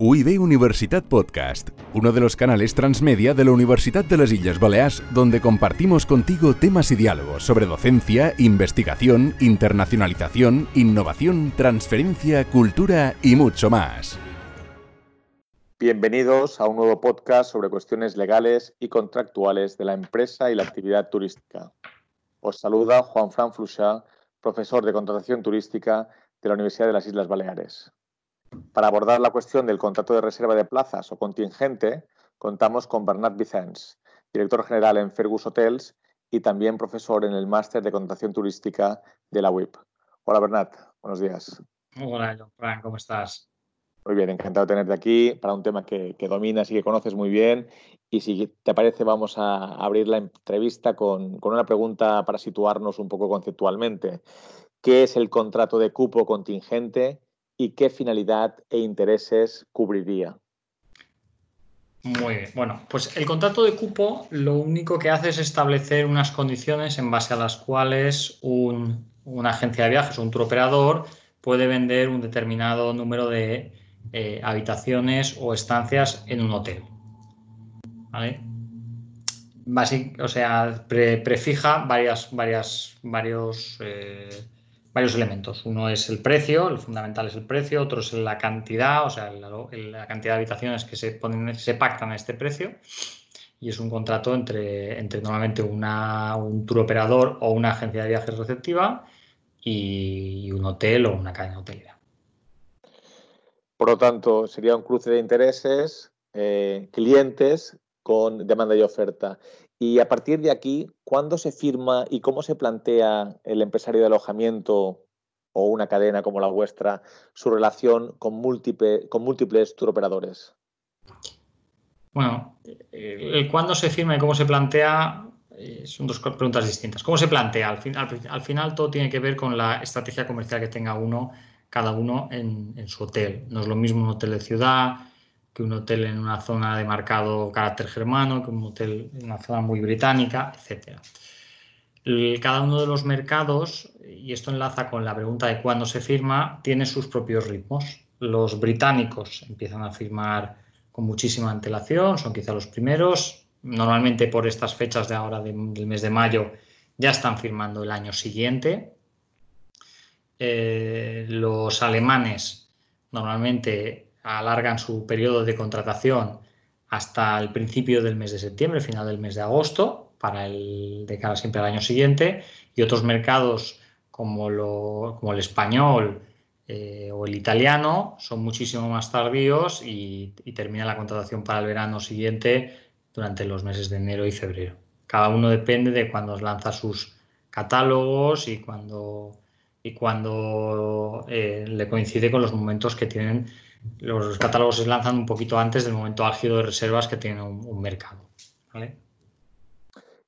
UIB Universitat Podcast, uno de los canales transmedia de la Universidad de las Islas Baleares, donde compartimos contigo temas y diálogos sobre docencia, investigación, internacionalización, innovación, transferencia, cultura y mucho más. Bienvenidos a un nuevo podcast sobre cuestiones legales y contractuales de la empresa y la actividad turística. Os saluda Juan Fran Fluchá, profesor de contratación turística de la Universidad de las Islas Baleares. Para abordar la cuestión del contrato de reserva de plazas o contingente, contamos con Bernat Vicens, director general en Fergus Hotels y también profesor en el máster de contratación turística de la WIP. Hola Bernat, buenos días. Hola, Fran, ¿cómo estás? Muy bien, encantado de tenerte aquí para un tema que, dominas y que conoces muy bien. Y si te parece, vamos a abrir la entrevista con, con una pregunta para situarnos un poco conceptualmente. ¿Qué es el contrato de cupo contingente y qué finalidad e intereses cubriría. Muy bien. Bueno, pues el contrato de cupo lo único que hace es establecer unas condiciones en base a las cuales una agencia de viajes o un tour operador puede vender un determinado número de eh, habitaciones o estancias en un hotel. ¿Vale? o sea, prefija varias, varias, varios eh, varios elementos. Uno es el precio, el fundamental es el precio, otro es la cantidad, o sea, la, cantidad de habitaciones que se, pactan a este precio. Y es un contrato entre, entre normalmente una, un tour operador o una agencia de viajes receptiva y un hotel o una cadena hotelera. Por lo tanto, sería un cruce de intereses, eh, clientes con demanda y oferta. Y a partir de aquí, ¿cuándo se firma y cómo se plantea el empresario de alojamiento o una cadena como la vuestra su relación con, múltiple, con múltiples turoperadores? Bueno, el cuándo se firma y cómo se plantea eh, son dos preguntas distintas. ¿Cómo se plantea? Al, al, final todo tiene que ver con la estrategia comercial que tenga uno, cada uno en, en su hotel. No es lo mismo un hotel de ciudad, que un hotel en una zona de marcado carácter germano, que un hotel en una zona muy británica, etc. Cada uno de los mercados, y esto enlaza con la pregunta de cuándo se firma, tiene sus propios ritmos. Los británicos empiezan a firmar con muchísima antelación, son quizá los primeros. Normalmente por estas fechas de ahora del mes de mayo ya están firmando el año siguiente. Eh, los alemanes normalmente alargan su periodo de contratación hasta el principio del mes de septiembre, final del mes de agosto, para el de cara siempre al año siguiente, y otros mercados como, lo, como el español eh, o el italiano son muchísimo más tardíos y, y termina la contratación para el verano siguiente durante los meses de enero y febrero. Cada uno depende de cuándo lanza sus catálogos y cuando, y cuando eh, le coincide con los momentos que tienen los catálogos se lanzan un poquito antes del momento álgido de reservas que tiene un, mercado.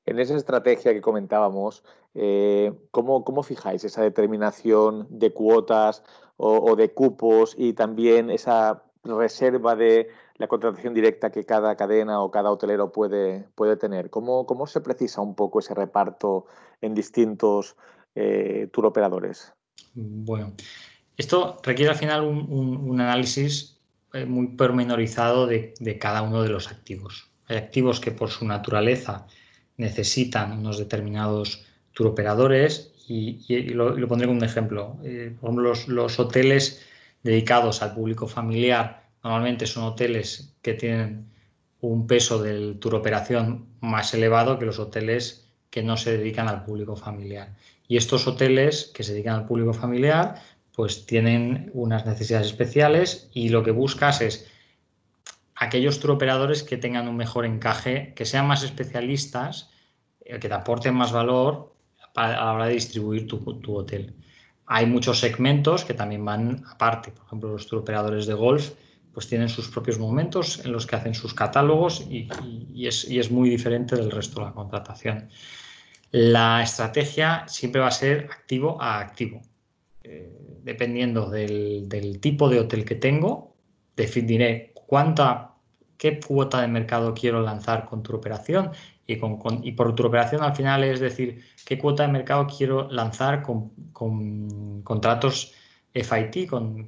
En esa estrategia que comentábamos, eh, ¿cómo, fijáis esa determinación de cuotas o, de cupos y también esa reserva de la contratación directa que cada cadena o cada hotelero puede, puede tener? ¿Cómo, ¿Cómo, se precisa un poco ese reparto en distintos eh, tour operadores? Bueno, esto requiere al final un, análisis eh, muy pormenorizado de, cada uno de los activos. Hay activos que por su naturaleza necesitan unos determinados turoperadores y, y, lo, pondré como un ejemplo. Eh, ejemplo, los, hoteles dedicados al público familiar normalmente son hoteles que tienen un peso del turoperación más elevado que los hoteles que no se dedican al público familiar. Y estos hoteles que se dedican al público familiar pues tienen unas necesidades especiales y lo que buscas es aquellos operadores que tengan un mejor encaje, que sean más especialistas, eh, que te aporten más valor a la hora de distribuir tu, hotel. Hay muchos segmentos que también van aparte, por ejemplo, los operadores de golf pues tienen sus propios momentos en los que hacen sus catálogos y es muy diferente del resto de la contratación. La estrategia siempre va a ser activo a activo. Eh, dependiendo del, tipo de hotel que tengo, definiré cuánta, qué cuota de mercado quiero lanzar con tu operación y, por tu operación al final es decir, qué cuota de mercado quiero lanzar con, contratos FIT, con,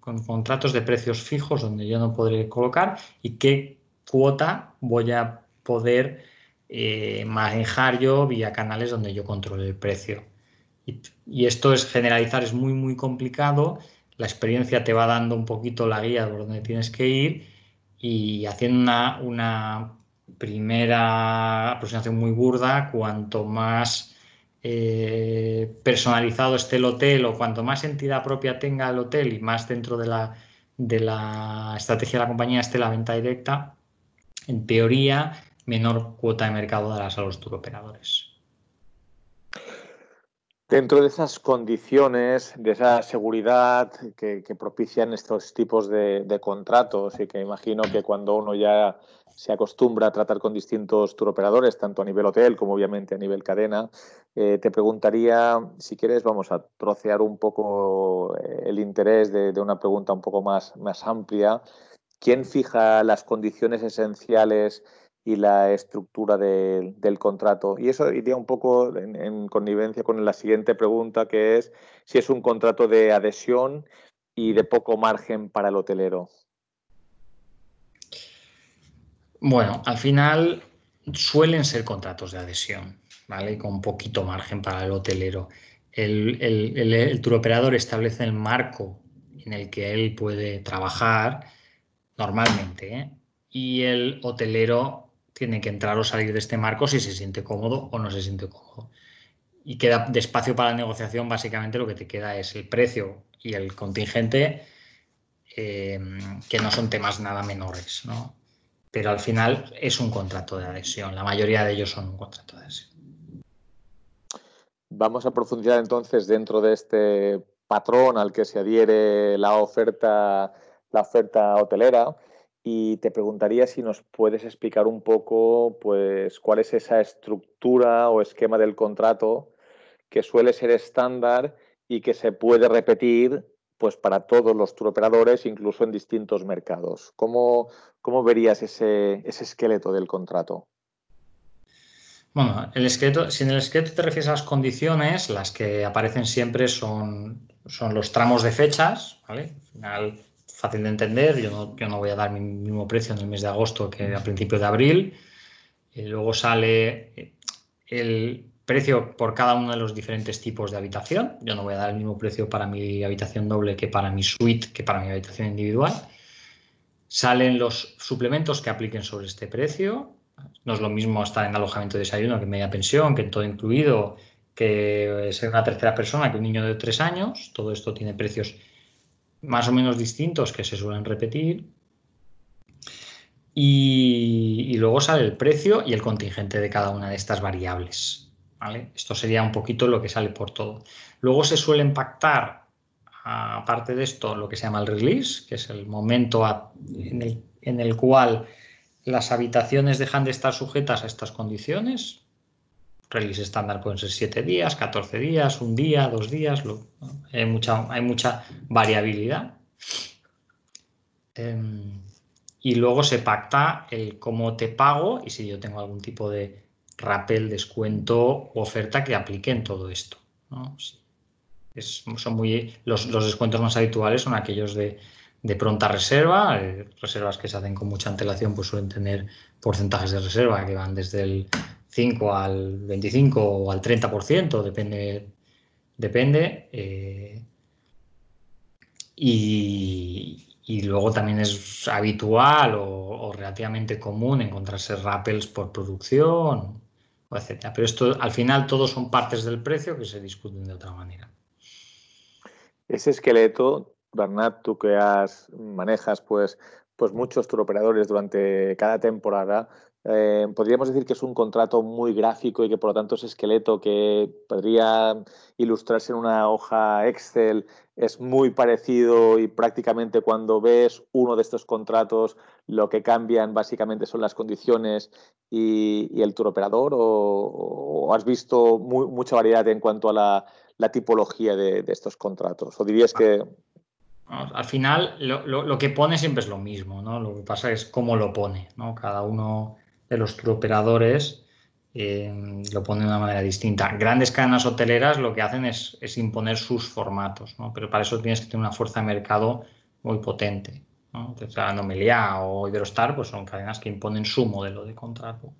contratos de precios fijos donde yo no podré colocar y qué cuota voy a poder eh, manejar yo vía canales donde yo controle el precio. Y, esto es generalizar, es muy, muy complicado. La experiencia te va dando un poquito la guía por donde tienes que ir y haciendo una, una primera aproximación muy burda, cuanto más eh, personalizado esté el hotel o cuanto más entidad propia tenga el hotel y más dentro de la, de la estrategia de la compañía esté la venta directa, en teoría, menor cuota de mercado darás a los operadores. Dentro de esas condiciones, de esa seguridad que, propician estos tipos de, de, contratos y que imagino que cuando uno ya se acostumbra a tratar con distintos turoperadores, tanto a nivel hotel como obviamente a nivel cadena. Eh, te preguntaría, si quieres, vamos a trocear un poco eh, el interés de, una pregunta un poco más, más amplia. ¿Quién fija las condiciones esenciales y la estructura del contrato? Y eso iría un poco en, en connivencia con la siguiente pregunta, que es si es un contrato de adhesión y de poco margen para el hotelero. Bueno, al final suelen ser contratos de adhesión, ¿vale? Con poquito margen para el hotelero. El, el, el, establece el marco en el que él puede trabajar normalmente ¿eh? y el hotelero tiene que entrar o salir de este marco si se siente cómodo o no se siente cómodo. Y queda de espacio para la negociación, básicamente lo que te queda es el precio y el contingente, eh, que no son temas nada menores. ¿no? pero al final es un contrato de adhesión. La mayoría de ellos son un contrato de adhesión. Vamos a profundizar entonces dentro de este patrón al que se adhiere la oferta, la oferta hotelera. Y te preguntaría si nos puedes explicar un poco pues, cuál es esa estructura o esquema del contrato que suele ser estándar y que se puede repetir pues para todos los turoperadores, incluso en distintos mercados. ¿Cómo, cómo verías ese, esqueleto del contrato? Bueno, el esqueleto, si en el esqueleto te refieres a las condiciones, las que aparecen siempre son, son los tramos de fechas, ¿vale? Al final, fácil de entender, yo no, yo no voy a dar mi mismo precio en el mes de agosto que a principios de abril. Y luego sale el, precio por cada uno de los diferentes tipos de habitación. Yo no voy a dar el mismo precio para mi habitación doble que para mi suite, que para mi habitación individual. Salen los suplementos que apliquen sobre este precio. No es lo mismo estar en alojamiento de desayuno que en media pensión, que en todo incluido, que ser una tercera persona, que un niño de tres años. Todo esto tiene precios más o menos distintos que se suelen repetir. Y, luego sale el precio y el contingente de cada una de estas variables. Esto sería un poquito lo que sale por todo. Luego se suele pactar, aparte de esto, lo que se llama el release, que es el momento en, el, cual las habitaciones dejan de estar sujetas a estas condiciones. Release estándar pueden ser 7 días, 14 días, un día, dos días. hay, mucha, variabilidad. Em, y luego se pacta el cómo te pago y si yo tengo algún tipo de rappel, descuento o oferta que aplique en todo esto. son muy, los, descuentos más habituales son aquellos de, pronta reserva, eh, reservas que se hacen con mucha antelación pues suelen tener porcentajes de reserva que van desde el 5 al 25 o al 30%, depende. depende eh, y, luego también es habitual o, relativamente común encontrarse rappels por producción pero esto al final todos son partes del precio que se discuten de otra manera. Ese esqueleto, Bernat, tú que has, manejas pues, pues muchos turoperadores durante cada temporada, eh, podríamos decir que es un contrato muy gráfico y que por lo tanto ese esqueleto que podría ilustrarse en una hoja Excel es muy parecido y prácticamente cuando ves uno de estos contratos lo que cambian básicamente son las condiciones y, el turoperador o, has visto mucha variedad en cuanto a la, tipología de, estos contratos? ¿O dirías que al final lo, que pone siempre es lo mismo, ¿no? Lo que pasa es cómo lo pone, ¿no? Cada uno de los turoperadores eh, lo pone de una manera distinta. Grandes cadenas hoteleras lo que hacen es, imponer sus formatos, ¿no? pero para eso tienes que tener una fuerza de mercado muy potente. ¿no? Entonces, Anomelia o Iberostar pues son cadenas que imponen su modelo de contrato.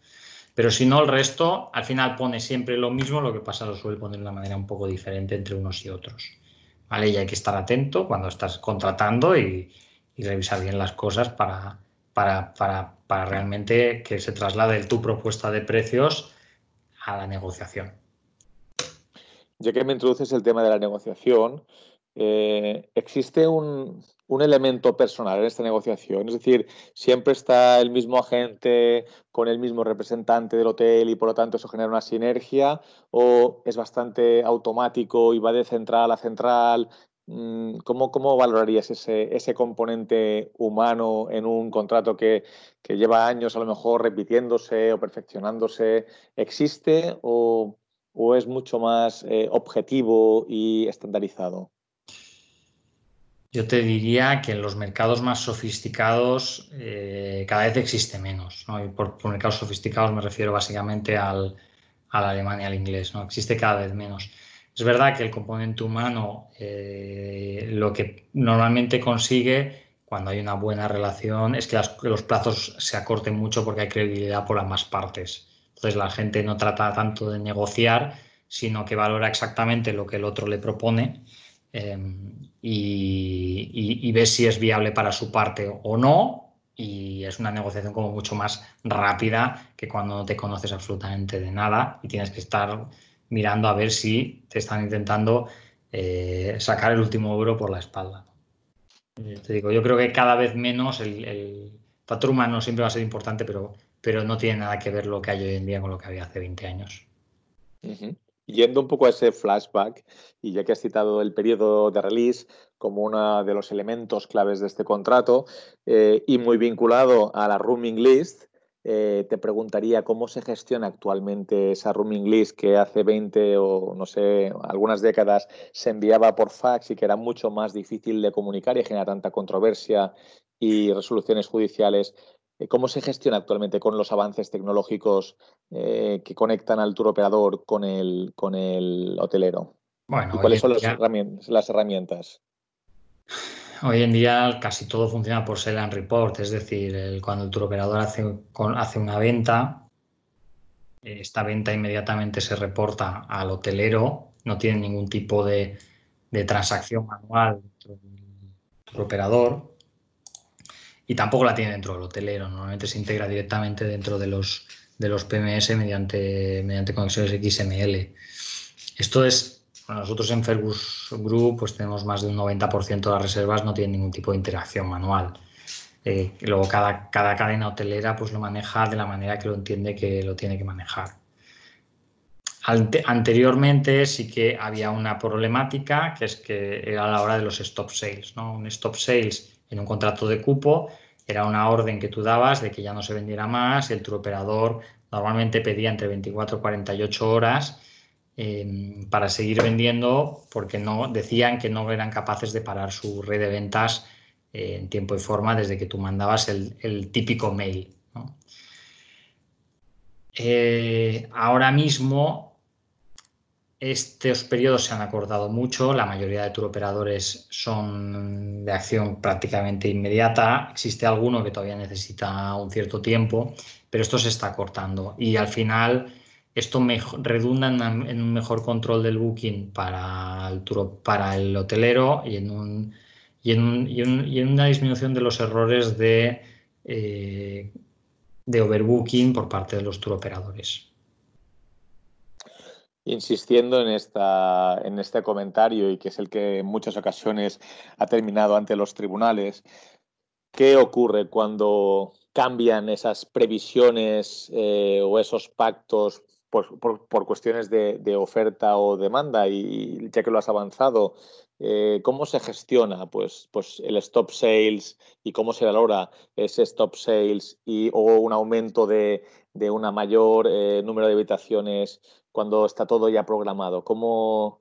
Pero si no, el resto al final pone siempre lo mismo, lo que pasa lo suele poner de una manera un poco diferente entre unos y otros. ¿Vale? Y hay que estar atento cuando estás contratando y, revisar bien las cosas para, para, para, realmente que se traslade tu propuesta de precios a la negociación. Ya que me introduces el tema de la negociación, eh, ¿existe un, un, elemento personal en esta negociación? Es decir, ¿siempre está el mismo agente con el mismo representante del hotel y por lo tanto eso genera una sinergia? ¿O es bastante automático y va de central a central? Mm, ¿Cómo, valorarías ese, componente humano en un contrato que, lleva años a lo mejor repitiéndose o perfeccionándose? ¿Existe o, es mucho más eh, objetivo y estandarizado? Yo te diría que en los mercados más sofisticados eh, cada vez existe menos. Y por, por, mercados sofisticados me refiero básicamente al, al alemán y al inglés. ¿no? Existe cada vez menos. Es verdad que el componente humano eh, lo que normalmente consigue cuando hay una buena relación es que, los plazos se acorten mucho porque hay credibilidad por ambas partes. Entonces la gente no trata tanto de negociar, sino que valora exactamente lo que el otro le propone em, y, ve si es viable para su parte o no. Y es una negociación como mucho más rápida que cuando no te conoces absolutamente de nada y tienes que estar mirando a ver si te están intentando eh, sacar el último euro por la espalda. Eh, te digo, yo creo que cada vez menos el, el, factor humano siempre va a ser importante, pero, pero no tiene nada que ver lo que hay hoy en día con lo que había hace 20 años. Yendo un poco a ese flashback, y ya que has citado el periodo de release como uno de los elementos claves de este contrato, eh, y muy vinculado a la rooming list, eh, te preguntaría cómo se gestiona actualmente esa rooming list que hace 20 o no sé, algunas décadas se enviaba por fax y que era mucho más difícil de comunicar y genera tanta controversia y resoluciones judiciales. Eh, ¿Cómo se gestiona actualmente con los avances tecnológicos eh, que conectan al tour operador con el, con el hotelero? Bueno, cuáles son las herramientas? Hoy en día casi todo funciona por sell and report, es decir, cuando el tour operador hace, hace una venta, esta venta inmediatamente se reporta al hotelero, no tiene ningún tipo de, transacción manual dentro del operador y tampoco la tiene dentro del hotelero, normalmente se integra directamente dentro de los, de los PMS mediante, mediante conexiones XML. Esto es nosotros en Fergus Group pues tenemos más de un 90% de las reservas no tienen ningún tipo de interacción manual. Eh, luego cada, cada cadena hotelera pues lo maneja de la manera que lo entiende que lo tiene que manejar. anteriormente sí que había una problemática que es que era la hora de los stop sales. ¿no? Un stop sales en un contrato de cupo era una orden que tú dabas de que ya no se vendiera más el tour operador normalmente pedía entre 24 y 48 horas Em, para seguir vendiendo porque no decían que no eran capaces de parar su red de ventas eh, en tiempo y forma desde que tú mandabas el, típico mail. Eh, ahora mismo estos periodos se han acordado mucho, la mayoría de turoperadores son de acción prácticamente inmediata, existe alguno que todavía necesita un cierto tiempo, pero esto se está cortando y al final esto redunda en, un mejor control del booking para el, hotelero y en, una disminución de los errores de, eh, overbooking por parte de los tour operadores. Insistiendo en este comentario y que es el que en muchas ocasiones ha terminado ante los tribunales, ¿qué ocurre cuando cambian esas previsiones eh, o esos pactos por, cuestiones de, oferta o demanda y ya que lo has avanzado, eh, ¿cómo se gestiona pues, pues el stop sales y cómo se valora ese stop sales y, o un aumento de, de una mayor eh, número de habitaciones cuando está todo ya programado? ¿Cómo,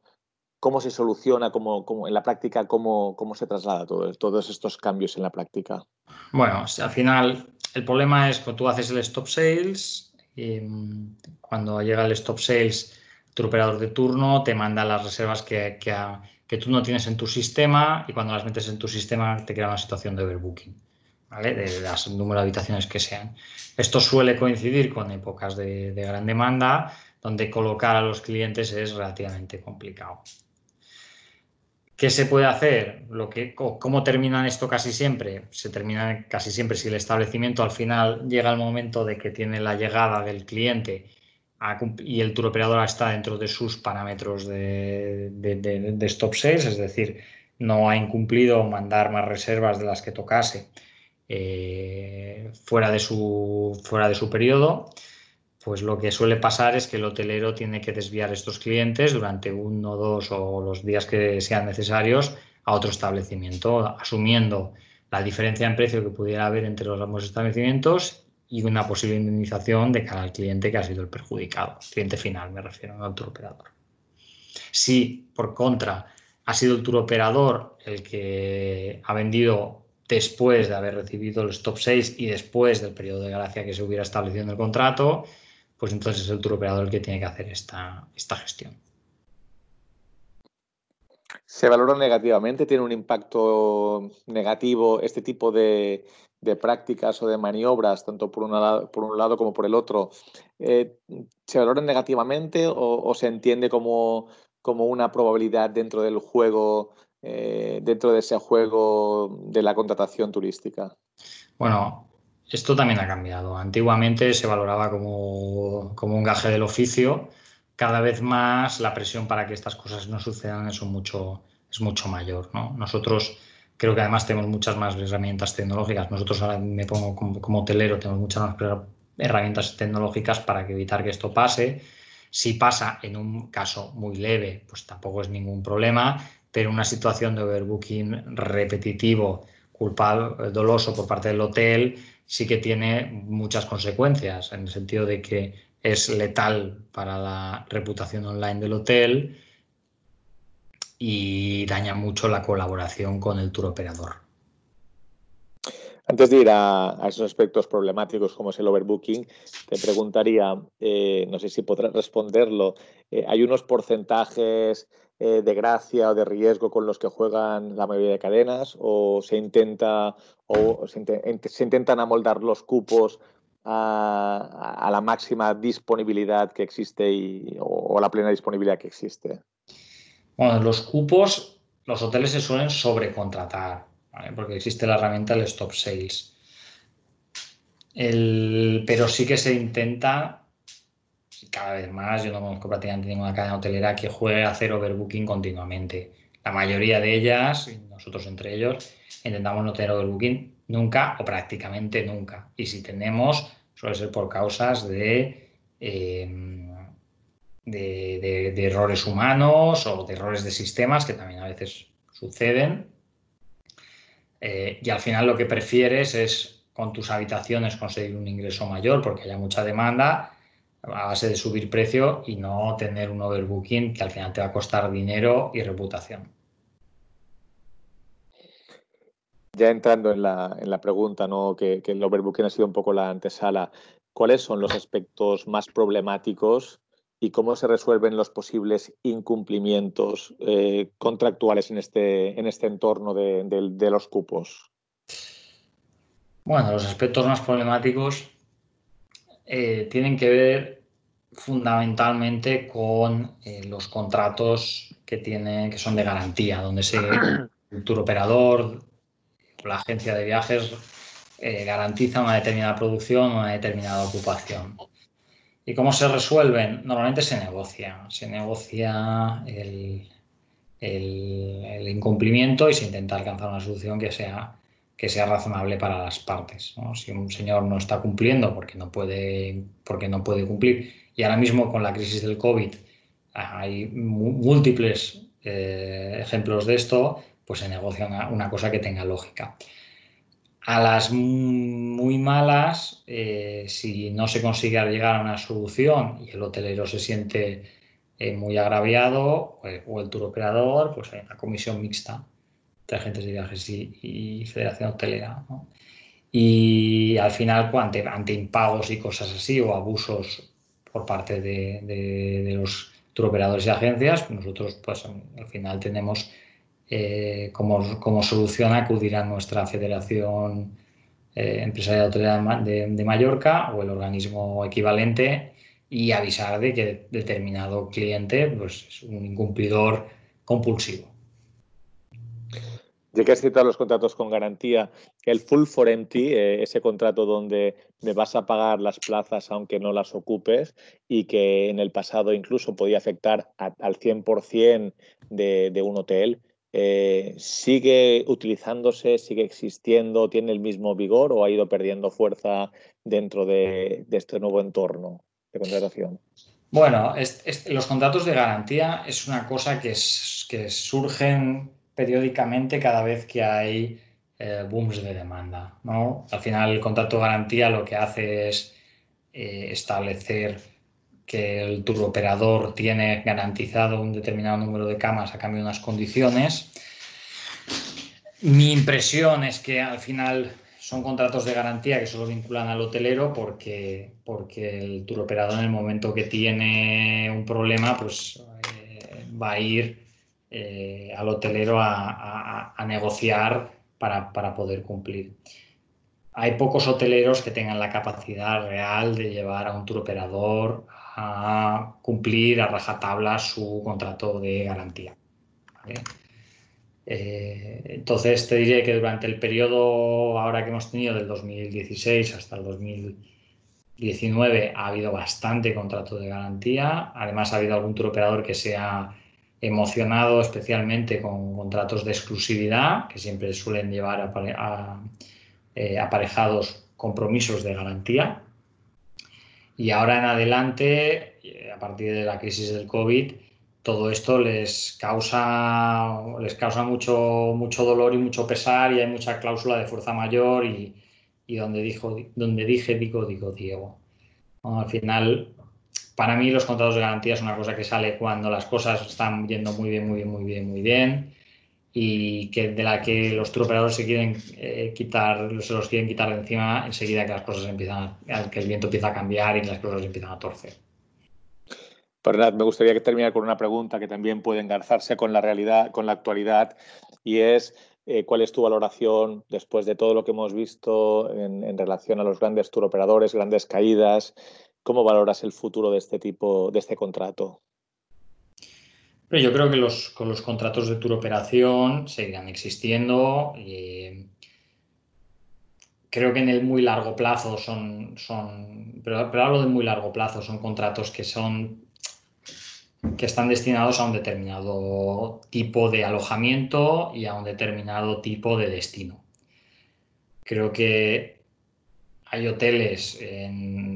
cómo se soluciona cómo, cómo, en la práctica, cómo, cómo se traslada todo, todos estos cambios en la práctica? Bueno, al final el problema es que tú haces el stop sales em, cuando llega el stop sales, tu operador de turno te manda las reservas que, que, tú no tienes en tu sistema y cuando las metes en tu sistema te crea una situación de overbooking, ¿vale? De las número de habitaciones que sean. Esto suele coincidir con épocas de, de gran demanda, donde colocar a los clientes es relativamente complicado. ¿Qué se puede hacer? Lo que, ¿Cómo terminan esto casi siempre? Se termina casi siempre si el establecimiento al final llega el momento de que tiene la llegada del cliente y el tour operador está dentro de sus parámetros de, stop sales, es decir, no ha incumplido mandar más reservas de las que tocase eh, fuera, de su, fuera de su periodo pues lo que suele pasar es que el hotelero tiene que desviar estos clientes durante uno, dos o los días que sean necesarios a otro establecimiento, asumiendo la diferencia en precio que pudiera haber entre los ambos establecimientos y una posible indemnización de cara al cliente que ha sido el perjudicado, cliente final me refiero, al tour operador. Si, por contra, ha sido el tour operador el que ha vendido después de haber recibido el stop 6 y después del periodo de gracia que se hubiera establecido en el contrato, pues entonces es el tour operador el que tiene que hacer esta, esta gestión. ¿Se valora negativamente? ¿Tiene un impacto negativo este tipo de, prácticas o de maniobras, tanto por, una, por, un lado como por el otro? Eh, ¿Se valoran negativamente o, se entiende como, como, una probabilidad dentro del juego, eh, dentro de ese juego de la contratación turística? Bueno, esto también ha cambiado. Antiguamente se valoraba como, un gaje del oficio. Cada vez más la presión para que estas cosas no sucedan es, mucho, es mucho mayor. Nosotros creo que además tenemos muchas más herramientas tecnológicas. Nosotros ahora me pongo como, hotelero, tenemos muchas más herramientas tecnológicas para evitar que esto pase. Si pasa en un caso muy leve, pues tampoco es ningún problema, pero una situación de overbooking repetitivo, culpable, doloso por parte del hotel, sí que tiene muchas consecuencias, en el sentido de que es letal para la reputación online del hotel y daña mucho la colaboración con el tour operador. Antes de ir a, esos aspectos problemáticos como es el overbooking, te preguntaría, eh, no sé si podrás responderlo, eh, ¿hay unos porcentajes eh, de gracia o de riesgo con los que juegan la mayoría de cadenas o se intenta o se, intentan amoldar los cupos a, la máxima disponibilidad que existe o, a la plena disponibilidad que existe? Bueno, los cupos, los hoteles se suelen sobrecontratar, porque existe la herramienta del stop sales. pero sí que se intenta cada vez más, yo no conozco prácticamente ninguna cadena hotelera que juegue a hacer overbooking continuamente. La mayoría de ellas, nosotros entre ellos, intentamos no tener overbooking nunca o prácticamente nunca. Y si tenemos, suele ser por causas de, em, de, errores humanos o de errores de sistemas que también a veces suceden. Eh, y al final lo que prefieres es con tus habitaciones conseguir un ingreso mayor porque haya mucha demanda a base de subir precio y no tener un overbooking que al final te va a costar dinero y reputación. Ya entrando en la, pregunta, ¿no? que, el overbooking ha sido un poco la antesala, ¿cuáles son los aspectos más problemáticos y cómo se resuelven los posibles incumplimientos eh, contractuales en este, en este entorno de, de los cupos? Bueno, los aspectos más problemáticos eh, tienen que ver fundamentalmente con eh, los contratos que, tiene, que son de garantía, donde se, el tour operador la agencia de viajes eh, garantiza una determinada producción, una determinada ocupación. ¿Y cómo se resuelven? Normalmente se negocia. Se negocia el, incumplimiento y se intenta alcanzar una solución que sea que sea razonable para las partes. Si un señor no está cumpliendo porque no puede, porque no puede cumplir, y ahora mismo con la crisis del COVID hay múltiples eh, ejemplos de esto, pues se negocia una, cosa que tenga lógica. A las muy malas, eh, si no se consigue llegar a una solución y el hotelero se siente eh, muy agraviado, o el tour operador, pues hay una comisión mixta de agentes de viajes y, Federación Hotelera. Y al final, ante, ante impagos y cosas así o abusos por parte de, los turoperadores y agencias, nosotros pues al final tenemos eh, como, como, solución acudir a nuestra Federación eh, Empresarial de, de, Mallorca o el organismo equivalente y avisar de que determinado cliente pues, es un incumplidor compulsivo. Ya que has citado los contratos con garantía, el full for empty, eh, ese contrato donde me vas a pagar las plazas aunque no las ocupes y que en el pasado incluso podía afectar al 100% de, de, un hotel, eh, ¿sigue utilizándose, sigue existiendo, tiene el mismo vigor o ha ido perdiendo fuerza dentro de, este nuevo entorno de contratación? Bueno, los contratos de garantía es una cosa que, que surgen periódicamente cada vez que hay eh, booms de demanda. ¿no? Al final el contrato de garantía lo que hace es eh, establecer que el tour operador tiene garantizado un determinado número de camas a cambio de unas condiciones. Mi impresión es que al final son contratos de garantía que solo vinculan al hotelero porque, porque el tour operador en el momento que tiene un problema pues eh, va a ir eh, al hotelero a, negociar para, poder cumplir. Hay pocos hoteleros que tengan la capacidad real de llevar a un tour operador a cumplir a rajatabla su contrato de garantía. Eh, entonces te diré que durante el periodo ahora que hemos tenido del 2016 hasta el 2019 ha habido bastante contrato de garantía. Además ha habido algún tour operador que se ha emocionado especialmente con contratos de exclusividad, que siempre suelen llevar eh, aparejados compromisos de garantía. Y ahora en adelante, eh, a partir de la crisis del COVID, todo esto les causa, les causa mucho, mucho dolor y mucho pesar y hay mucha cláusula de fuerza mayor y, donde, dijo, donde dije, digo, digo, Diego. al final para mí los contratos de garantía son una cosa que sale cuando las cosas están yendo muy bien, muy bien, muy bien, muy bien y que de la que los operadores se quieren eh, quitar, se los quieren quitar de encima enseguida que las cosas empiezan, que el viento empieza a cambiar y las cosas empiezan a torcer. Bernat, me gustaría que terminar con una pregunta que también puede engarzarse con la realidad, con la actualidad, y es eh, cuál es tu valoración después de todo lo que hemos visto en, en relación a los grandes turoperadores, grandes caídas, ¿Cómo valoras el futuro de este tipo, de este contrato? Pero yo creo que los, con los contratos de tour operación seguirán existiendo. creo que en el muy largo plazo son, son pero, pero, hablo de muy largo plazo, son contratos que son que están destinados a un determinado tipo de alojamiento y a un determinado tipo de destino. Creo que hay hoteles en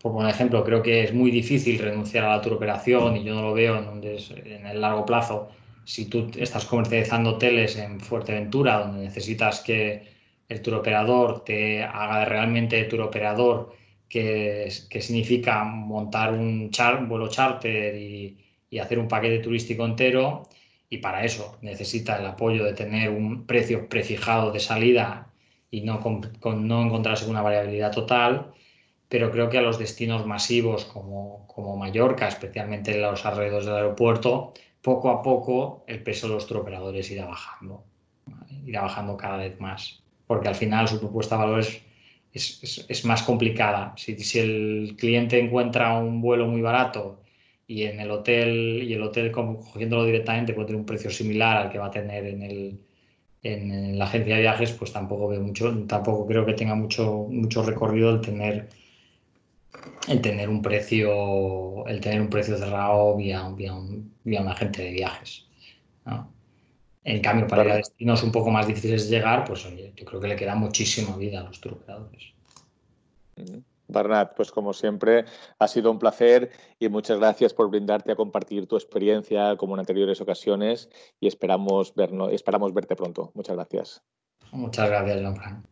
por ejemplo, creo que es muy difícil renunciar a la operación y yo no lo veo en, el largo plazo. Si tú estás comercializando hoteles en Fuerteventura, donde necesitas que el operador te haga realmente turoperador, que, que significa montar un vuelo charter y, y hacer un paquete turístico entero, y para eso necesita el apoyo de tener un precio prefijado de salida y no, con, no encontrarse con una variabilidad total, pero creo que a los destinos masivos como, como Mallorca, especialmente en los alrededores del aeropuerto, poco a poco el peso de los operadores irá bajando, irá bajando cada vez más, porque al final su propuesta de valores es, es, más complicada. Si, si, el cliente encuentra un vuelo muy barato y en el hotel, y el hotel cogiéndolo directamente puede tener un precio similar al que va a tener en el, la agencia de viajes, pues tampoco veo mucho, tampoco creo que tenga mucho, mucho recorrido el tener el tener un precio, el tener un precio cerrado vía, vía, un, vía un agente de viajes. En cambio, para destinos un poco más difíciles de llegar, pues oye, yo creo que le queda muchísima vida a los truqueadores. Barnat, pues como siempre, ha sido un placer y muchas gracias por brindarte a compartir tu experiencia como en anteriores ocasiones y esperamos, vernos, esperamos verte pronto. Muchas gracias. Muchas gracias, Jean-Franc.